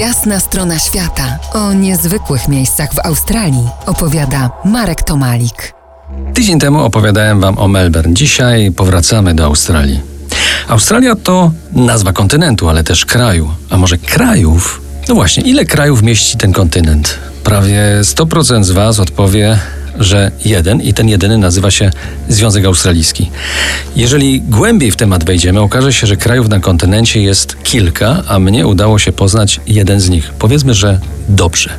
Jasna strona świata o niezwykłych miejscach w Australii opowiada Marek Tomalik. Tydzień temu opowiadałem Wam o Melbourne. Dzisiaj powracamy do Australii. Australia to nazwa kontynentu, ale też kraju. A może krajów? No właśnie, ile krajów mieści ten kontynent? Prawie 100% z Was odpowie, że jeden i ten jedyny nazywa się Związek Australijski. Jeżeli głębiej w temat wejdziemy, okaże się, że krajów na kontynencie jest kilka, a mnie udało się poznać jeden z nich. Powiedzmy, że dobrze.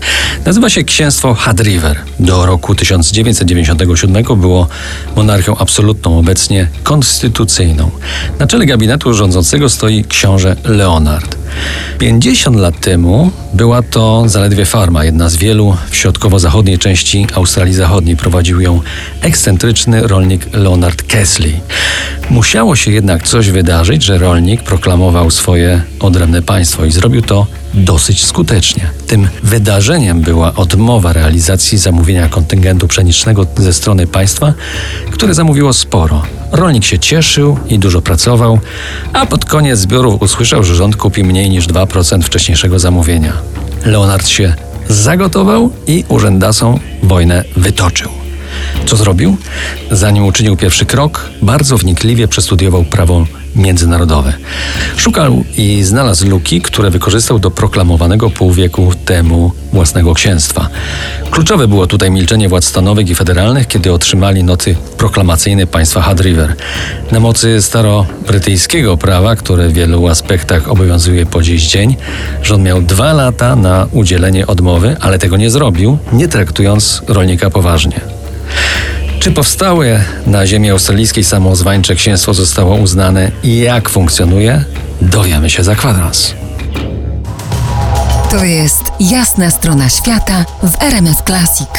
Nazywa się Księstwo Had River. Do roku 1997 było monarchią absolutną, obecnie konstytucyjną. Na czele gabinetu rządzącego stoi książę Leonard. 50 lat temu była to zaledwie farma, jedna z wielu w środkowo-zachodniej części Australii Zachodniej. Prowadził ją ekscentryczny rolnik Leonard Kesley. Musiało się jednak coś wydarzyć, że rolnik proklamował swoje odrębne państwo i zrobił to dosyć skutecznie. Tym wydarzeniem była odmowa realizacji zamówienia kontyngentu pszenicznego ze strony państwa, które zamówiło sporo. Rolnik się cieszył i dużo pracował, a pod koniec zbiorów usłyszał, że rząd kupi mniej niż 2% wcześniejszego zamówienia. Leonard się zagotował i urzędasom wojnę wytoczył. Co zrobił? Zanim uczynił pierwszy krok, bardzo wnikliwie przestudiował prawo międzynarodowe. Szukał i znalazł luki, które wykorzystał do proklamowanego pół wieku temu własnego księstwa. Kluczowe było tutaj milczenie władz stanowych i federalnych, kiedy otrzymali noty proklamacyjne państwa Had River. Na mocy staro-brytyjskiego prawa, które w wielu aspektach obowiązuje po dziś dzień, rząd miał dwa lata na udzielenie odmowy, ale tego nie zrobił, nie traktując rolnika poważnie. Czy powstałe na ziemi australijskiej samozwańcze księstwo zostało uznane i jak funkcjonuje? Dowiemy się za kwadrans. To jest jasna strona świata w RMS Classic.